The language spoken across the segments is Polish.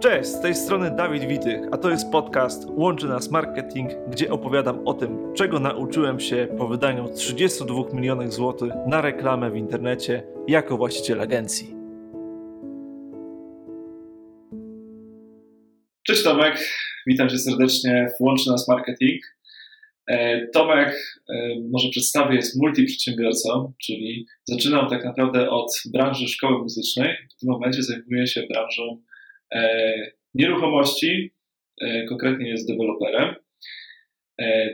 Cześć, z tej strony Dawid Witych, a to jest podcast Łączy Nas Marketing, gdzie opowiadam o tym, czego nauczyłem się po wydaniu 32 milionów złotych na reklamę w internecie jako właściciel agencji. Cześć Tomek, witam cię serdecznie w Łączy Nas Marketing. E, Tomek, e, może przedstawię, jest multiprzedsiębiorcą, czyli zaczynam tak naprawdę od branży szkoły muzycznej. W tym momencie zajmuję się branżą nieruchomości, konkretnie jest deweloperem.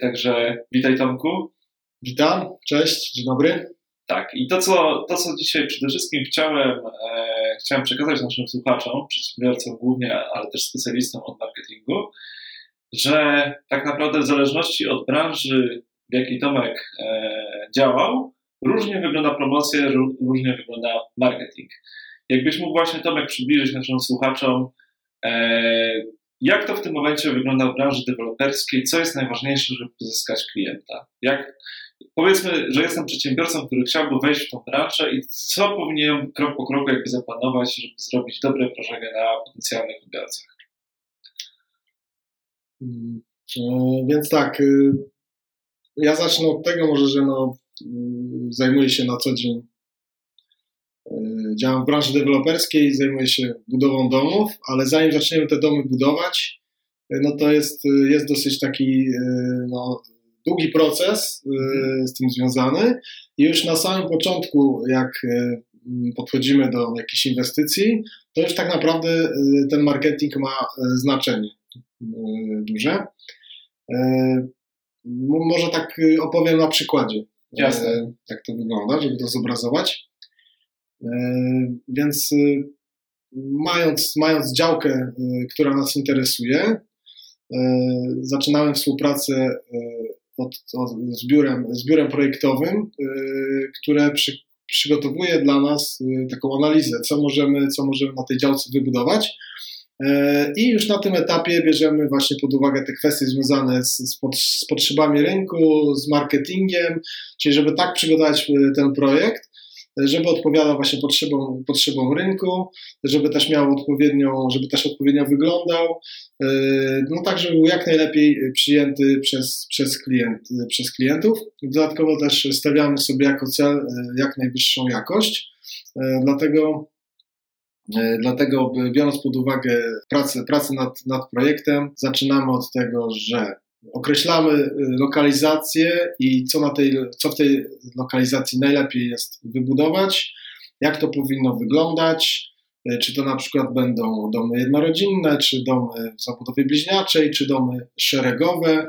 Także witaj Tomku. Witam, cześć, dzień dobry. Tak, i to co, to, co dzisiaj przede wszystkim chciałem, e, chciałem przekazać naszym słuchaczom, przedsiębiorcom głównie, ale też specjalistom od marketingu, że tak naprawdę w zależności od branży, w jakiej Tomek e, działał, różnie wygląda promocja, różnie wygląda marketing. Jakbyś mógł właśnie Tomek przybliżyć naszym słuchaczom, e, jak to w tym momencie wygląda w branży deweloperskiej, co jest najważniejsze, żeby pozyskać klienta? Jak, powiedzmy, że jestem przedsiębiorcą, który chciałby wejść w tą branżę i co powinienem krok po kroku jakby zaplanować, żeby zrobić dobre wrażenie na potencjalnych odbiorcach? Mm, e, więc tak, y, ja zacznę od tego może, że no, y, zajmuję się na co dzień, działam w branży deweloperskiej, zajmuję się budową domów, ale zanim zaczniemy te domy budować, no to jest, jest dosyć taki no, długi proces mhm. z tym związany i już na samym początku, jak podchodzimy do jakiejś inwestycji, to już tak naprawdę ten marketing ma znaczenie. E, duże. E, może tak opowiem na przykładzie, e, Jasne. jak to wygląda, żeby to zobrazować. Więc mając, mając działkę, która nas interesuje, zaczynałem współpracę od, od, z, biurem, z biurem projektowym, które przy, przygotowuje dla nas taką analizę, co możemy, co możemy na tej działce wybudować. E, I już na tym etapie bierzemy właśnie pod uwagę te kwestie związane z, z, z potrzebami rynku, z marketingiem, czyli żeby tak przygotować e, ten projekt, żeby odpowiadał właśnie potrzebom, potrzebom rynku, żeby też miał odpowiednią, żeby też odpowiednio wyglądał, e, no tak, żeby był jak najlepiej przyjęty przez, przez, klient, przez klientów. Dodatkowo też stawiamy sobie jako cel jak najwyższą jakość, dlatego E, dlatego, biorąc pod uwagę pracę, pracę nad, nad projektem, zaczynamy od tego, że określamy e, lokalizację i co, na tej, co w tej lokalizacji najlepiej jest wybudować, jak to powinno wyglądać, e, czy to na przykład będą domy jednorodzinne, czy domy w zabudowie bliźniaczej, czy domy szeregowe,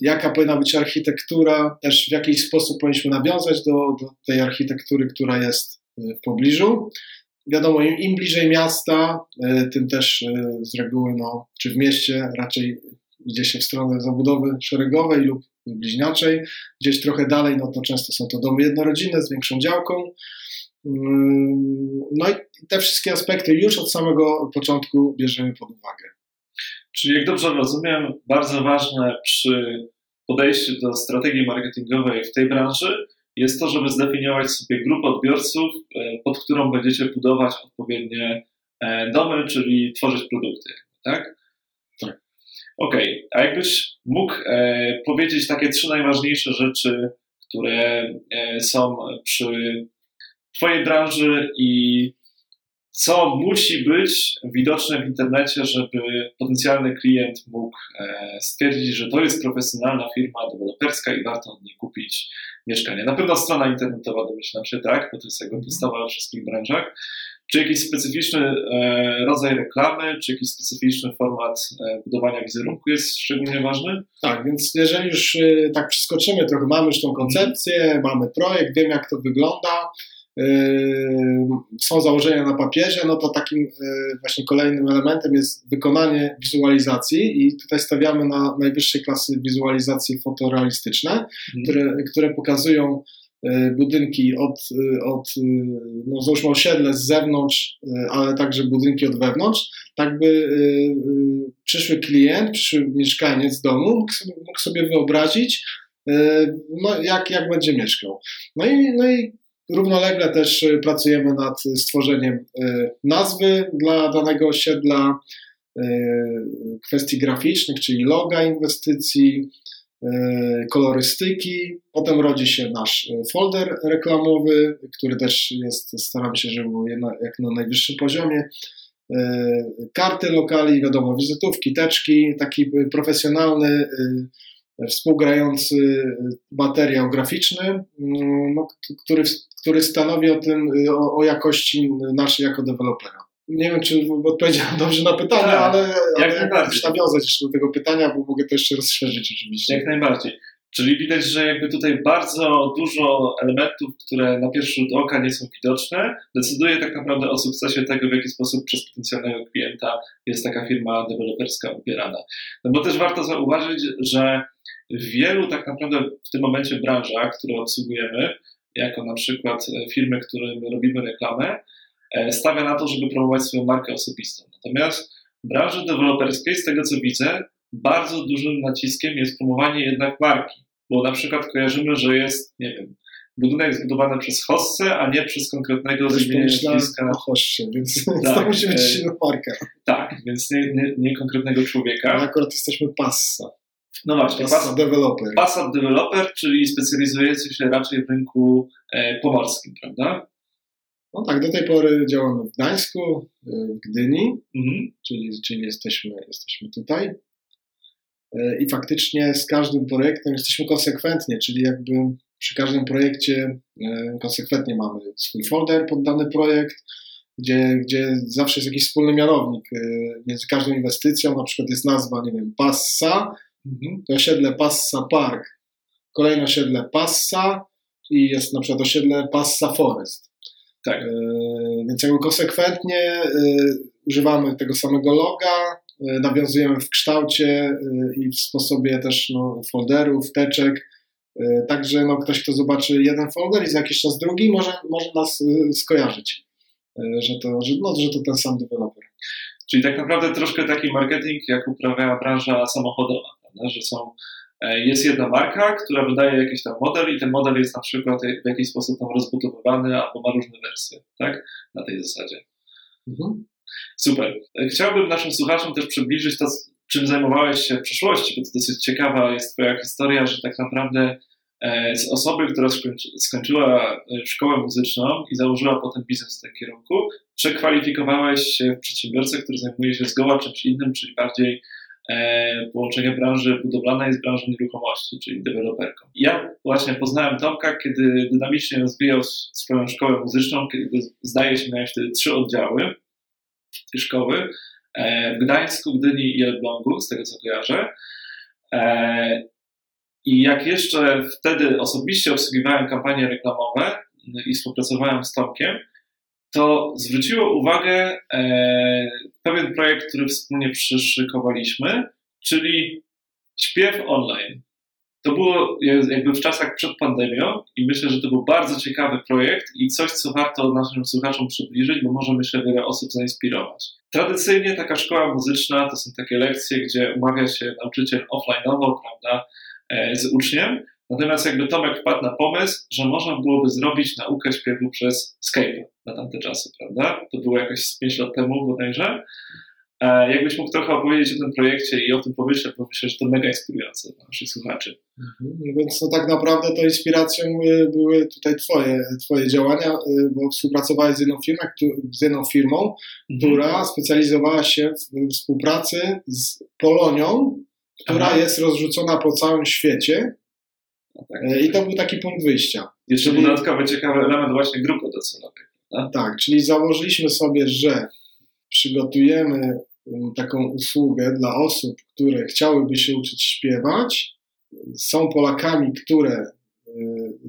jaka powinna być architektura, też w jakiś sposób powinniśmy nawiązać do, do tej architektury, która jest w pobliżu. Wiadomo, im, im bliżej miasta, tym też z reguły, no, czy w mieście raczej idzie się w stronę zabudowy szeregowej lub bliźniaczej. Gdzieś trochę dalej, no to często są to domy jednorodzinne z większą działką. Mm, no i te wszystkie aspekty już od samego początku bierzemy pod uwagę. Czyli jak dobrze rozumiem, bardzo ważne przy podejściu do strategii marketingowej w tej branży jest to, żeby zdefiniować sobie grupę odbiorców, e, pod którą będziecie budować odpowiednie e, domy, czyli tworzyć produkty, tak? Okej, okay. a jakbyś mógł e, powiedzieć takie trzy najważniejsze rzeczy, które są przy Twojej branży i co musi być widoczne w internecie, żeby potencjalny klient mógł stwierdzić, że to jest profesjonalna firma deweloperska i warto od niej kupić mieszkania. Na pewno strona internetowa, domyślam się, tak, bo to jest jakby podstawa we wszystkich branżach. Czy jakiś specyficzny e, rodzaj reklamy, czy jakiś specyficzny format e, budowania wizerunku jest szczególnie ważny? Tak, więc jeżeli już e, tak przeskoczymy trochę, mamy już tą koncepcję, mamy projekt, wiem jak to wygląda, są założenia na papierze, no to takim właśnie kolejnym elementem jest wykonanie wizualizacji i tutaj stawiamy na najwyższej klasy wizualizacje fotorealistyczne, mhm. które, które pokazują budynki od, od no załóżmy osiedle z zewnątrz, ale także budynki od wewnątrz, tak by przyszły klient, przyszły mieszkaniec domu mógł sobie, mógł sobie wyobrazić, no jak, jak będzie mieszkał. No i, no i równolegle też pracujemy nad stworzeniem nazwy dla danego osiedla, kwestii graficznych, czyli loga inwestycji, kolorystyki. Potem rodzi się nasz folder reklamowy, który też jest, staramy się, żeby był jak na najwyższym poziomie. Karty lokali, wiadomo, wizytówki, teczki, taki profesjonalny współgrający materiał graficzny, mm, no, który, który stanowi o tym, o, o, jakości naszej jako dewelopera. Nie wiem, czy odpowiedziałem dobrze na pytanie, tak, ale, ale jak najbardziej. nawiązać jeszcze do tego pytania, bo mogę to jeszcze rozszerzyć oczywiście. Jak najbardziej. Czyli widać, że jakby tutaj bardzo dużo elementów, które na pierwszy rzut oka nie są widoczne, decyduje tak naprawdę o sukcesie tego, w jaki sposób przez potencjalnego klienta jest taka firma deweloperska ubierana. No bo też warto zauważyć, że w wielu tak naprawdę w tym momencie branżach, które obsługujemy, jako na przykład firmy, którym robimy reklamę, stawia na to, żeby promować swoją markę osobistą. Natomiast w branży deweloperskiej, z tego co widzę, bardzo dużym naciskiem jest promowanie jednak marki, bo na przykład kojarzymy, że jest, nie wiem, budynek zbudowany przez hossę, a nie przez konkretnego nazwiska. na hossie, więc tak, to musi być e, silna marka. Tak, więc nie, nie, nie konkretnego człowieka. Ale akurat jesteśmy passa. No właśnie, Passat Developer. Passat Developer, czyli specjalizujący się raczej w rynku e, pomorskim, prawda? No tak, do tej pory działamy w Gdańsku, e, w Gdyni, mhm. czyli, czyli jesteśmy, jesteśmy tutaj. E, I faktycznie z każdym projektem jesteśmy konsekwentnie, czyli jakby przy każdym projekcie konsekwentnie mamy swój folder pod dany projekt, gdzie, gdzie zawsze jest jakiś wspólny mianownik między każdą inwestycją, na przykład jest nazwa, nie wiem, Passa, Mhm. Osiedle Passa Park, kolejne osiedle Passa i jest na przykład osiedle Passa Forest. Tak. E, więc jakby konsekwentnie e, używamy tego samego loga, e, nawiązujemy w kształcie i w sposobie też no, folderów, teczek. Także no, ktoś, kto zobaczy jeden folder i za jakiś czas drugi, może, może nas skojarzyć, że to, że, no, że to ten sam deweloper. Czyli tak naprawdę troszkę taki marketing, jak uprawia branża samochodowa że są, jest jedna marka, która wydaje jakiś tam model i ten model jest na przykład w jakiś sposób tam rozbudowywany albo ma różne wersje, tak? Na tej zasadzie. Mhm. Super. E, chciałbym naszym słuchaczom też przybliżyć to, czym zajmowałeś się w przeszłości, bo to dosyć ciekawa jest Twoja historia, że tak naprawdę e, z osoby, która skończyła szkołę muzyczną i założyła potem biznes w tym kierunku, przekwalifikowałeś się w przedsiębiorcę, który zajmuje się zgoła czymś innym, czyli bardziej E, połączenie branży budowlanej z branżą nieruchomości, czyli deweloperką. Ja właśnie poznałem Tomka, kiedy dynamicznie rozwijał swoją szkołę muzyczną, kiedy zdaje się miałem wtedy trzy oddziały tej szkoły e, w Gdańsku, Gdyni i Elblągu, z tego co kojarzę. E, I jak jeszcze wtedy osobiście obsługiwałem kampanie reklamowe i współpracowałem z Tomkiem, to zwróciło uwagę e, pewien projekt, który wspólnie przyszykowaliśmy, czyli śpiew online. To było jakby w czasach przed pandemią i myślę, że to był bardzo ciekawy projekt i coś, co warto naszym słuchaczom przybliżyć, bo może myślę wiele osób zainspirować. Tradycyjnie taka szkoła muzyczna to są takie lekcje, gdzie umawia się nauczyciel offline'owo, prawda, e, z uczniem, Natomiast jakby Tomek wpadł na pomysł, że można byłoby zrobić naukę śpiewu przez Skype na tamte czasy, prawda? To było jakieś 5 lat temu bodajże. E, jakbyś mógł trochę opowiedzieć o tym projekcie i o tym pomyśle, bo myślę, że to mega inspirujące dla naszych słuchaczy. Mhm. No więc no, tak naprawdę to inspiracją były tutaj twoje, twoje działania, y, bo współpracowałeś z jedną firmą, z jedną firmą mhm. która specjalizowała się w współpracy z Polonią, która Aha. jest rozrzucona po całym świecie. E, I to był taki punkt wyjścia. Jeszcze czyli, dodatkowy ciekawy element właśnie grupy docelowej. Tak? tak, czyli założyliśmy sobie, że przygotujemy taką usługę dla osób, które chciałyby się uczyć śpiewać, są Polakami, które, e,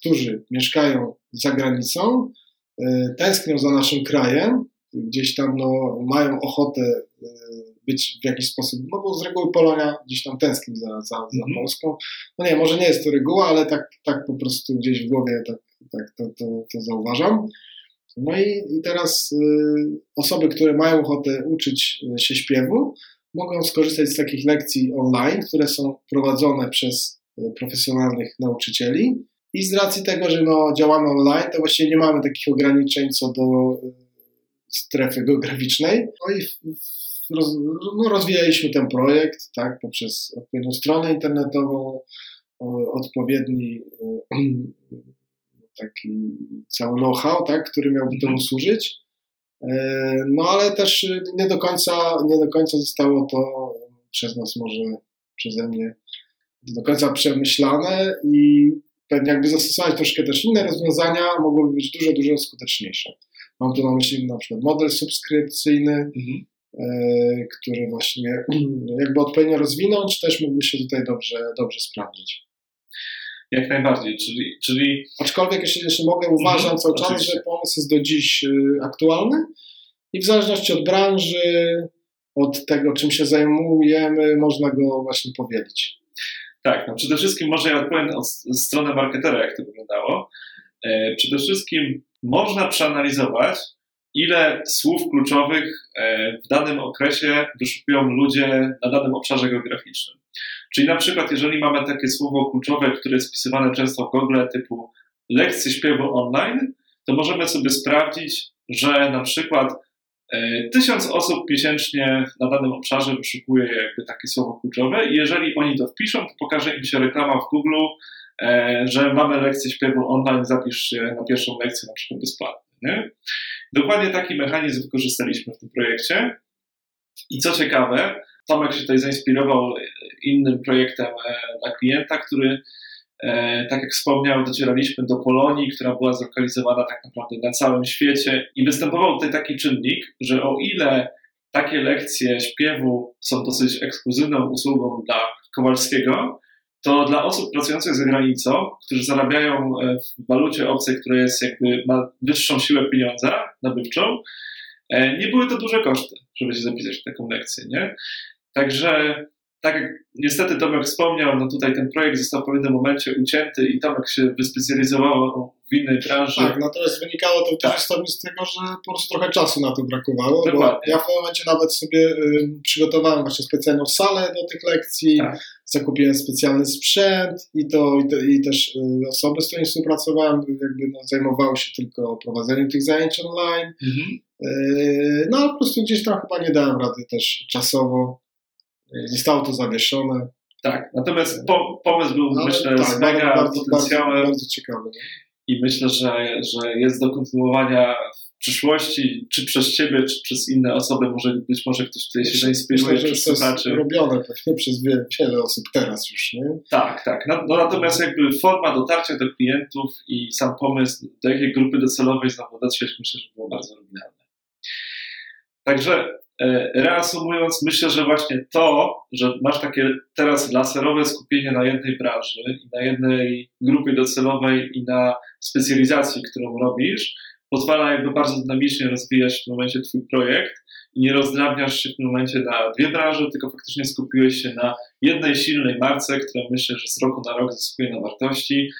którzy mieszkają za granicą, e, tęsknią za naszym krajem, gdzieś tam no, mają ochotę być w jakiś sposób, no bo z reguły Polonia gdzieś tam tęskni za, za, za mm. Polską. No nie, może nie jest to reguła, ale tak, tak po prostu gdzieś w głowie tak, tak to, to, to zauważam. No i, i teraz y, osoby, które mają ochotę uczyć y, się śpiewu, mogą skorzystać z takich lekcji online, które są prowadzone przez y, profesjonalnych nauczycieli I z racji tego, że no, działamy online, to właściwie nie mamy takich ograniczeń co do y, strefy geograficznej. No i roz, no, rozwijaliśmy ten projekt tak, poprzez odpowiednią stronę internetową, odpowiedni y, taki cały know-how, tak, który miałby temu mhm. służyć. E, no ale też nie do końca, nie do końca zostało to przez nas może, przeze mnie do końca przemyślane i pewnie jakby zastosować troszkę też inne rozwiązania, mogłyby być dużo, dużo skuteczniejsze. Mam tu na myśli na przykład model subskrypcyjny, mhm. e, który właśnie jakby odpowiednio rozwinąć, też mógłby się tutaj dobrze, dobrze sprawdzić. Jak najbardziej, czyli... czyli... Aczkolwiek, jeśli, jeśli mogę, uważam mhm, cały czas, że pomysł jest do dziś y, aktualny i w zależności od branży, od tego, czym się zajmujemy, można go właśnie powielić. Tak, no przede wszystkim może ja odpowiem od strony marketera, jak to wyglądało. E, przede wszystkim można przeanalizować, ile słów kluczowych e, w danym okresie wyszukują ludzie na danym obszarze geograficznym. Czyli na przykład, jeżeli mamy takie słowo kluczowe, które jest wpisywane często w Google, typu lekcje śpiewu online, to możemy sobie sprawdzić, że na przykład e, tysiąc osób miesięcznie na danym obszarze wyszukuje jakby takie słowo kluczowe i jeżeli oni to wpiszą, to pokaże im się reklama w Google, że mamy lekcję śpiewu online, zapisz się na pierwszą lekcję na przykład bezpłatnie. Nie? Dokładnie taki mechanizm wykorzystaliśmy w tym projekcie. I co ciekawe, Tomek się tutaj zainspirował innym projektem e, dla klienta, który, e, tak jak wspomniał, docieraliśmy do Polonii, która była zlokalizowana tak naprawdę na całym świecie i występował tutaj taki czynnik, że o ile takie lekcje śpiewu są dosyć ekskluzywną usługą dla Kowalskiego, to dla osób pracujących za granicą, którzy zarabiają e, w walucie obcej, która jest jakby ma wyższą siłę pieniądza nabywczą, nie były to duże koszty, żeby się zapisać w taką lekcję, nie? Także tak jak niestety Tomek wspomniał, no tutaj ten projekt został w pewnym momencie ucięty i Tomek się wyspecjalizował w innej branży. Tak, natomiast wynikało to tak. też z tego, że po prostu trochę czasu na to brakowało. Dokładnie. ja w tym momencie nawet sobie y, przygotowałem właśnie specjalną salę do tych lekcji, tak. Zakupiłem specjalny sprzęt i to i, te, i też y, osoby, z którymi współpracowałem, jakby no, zajmowały się tylko prowadzeniem tych zajęć online. Mhm. Y, no ale po prostu gdzieś tam chyba nie dałem rady też czasowo Zostało to zawieszone. Tak, natomiast po, pomysł był, no, myślę, tak, z mega bardzo, potencjałem. Bardzo, bardzo ciekawy. I myślę, że, że jest do kontynuowania przyszłości, czy przez Ciebie, czy przez inne osoby, może być może ktoś tutaj się zainspiruje, to jest robione pewnie przez wiele, wiele osób teraz już, nie? Tak, tak. No, no, natomiast jakby forma dotarcia do klientów i sam pomysł, do jakiej grupy docelowej znowu dotrzeć, myślę, że było bardzo oryginalne. Także E, reasumując, myślę, że właśnie to, że masz takie teraz laserowe skupienie na jednej branży i na jednej grupie docelowej i na specjalizacji, którą robisz, pozwala jakby bardzo dynamicznie rozwijać w tym momencie Twój projekt i nie rozdrabniasz się w tym momencie na dwie branże, tylko faktycznie skupiłeś się na jednej silnej marce, która myślę, że z roku na rok zyskuje na wartości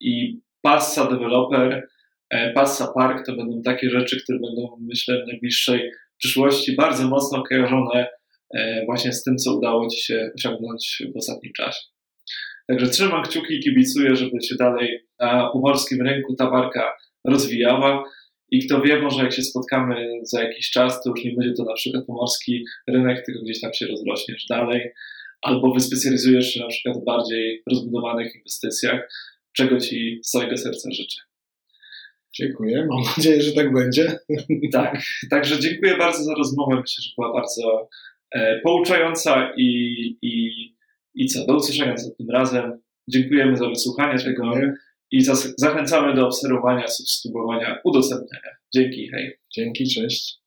i Passa Developer, e, Passa Park to będą takie rzeczy, które będą myślę w najbliższej przyszłości bardzo mocno kojarzone e, właśnie z tym, co udało Ci się osiągnąć w ostatnim czasie. Także trzymam kciuki i kibicuję, żeby się dalej na pomorskim rynku ta marka rozwijała. I kto wie, może jak się spotkamy za jakiś czas, to już nie będzie to na przykład pomorski rynek, tylko gdzieś tam się rozrośniesz dalej, albo wyspecjalizujesz się na przykład w bardziej rozbudowanych inwestycjach, czego Ci z całego serca życzę. Dziękuję. Mam nadzieję, że tak będzie. Tak, także dziękuję bardzo za rozmowę. Myślę, że była bardzo e, pouczająca i, i, i co, do usłyszenia tym razem. Dziękujemy za wysłuchanie tego i za, zachęcamy do obserwowania, subskrybowania, udostępniania. Dzięki, hej. Dzięki, cześć.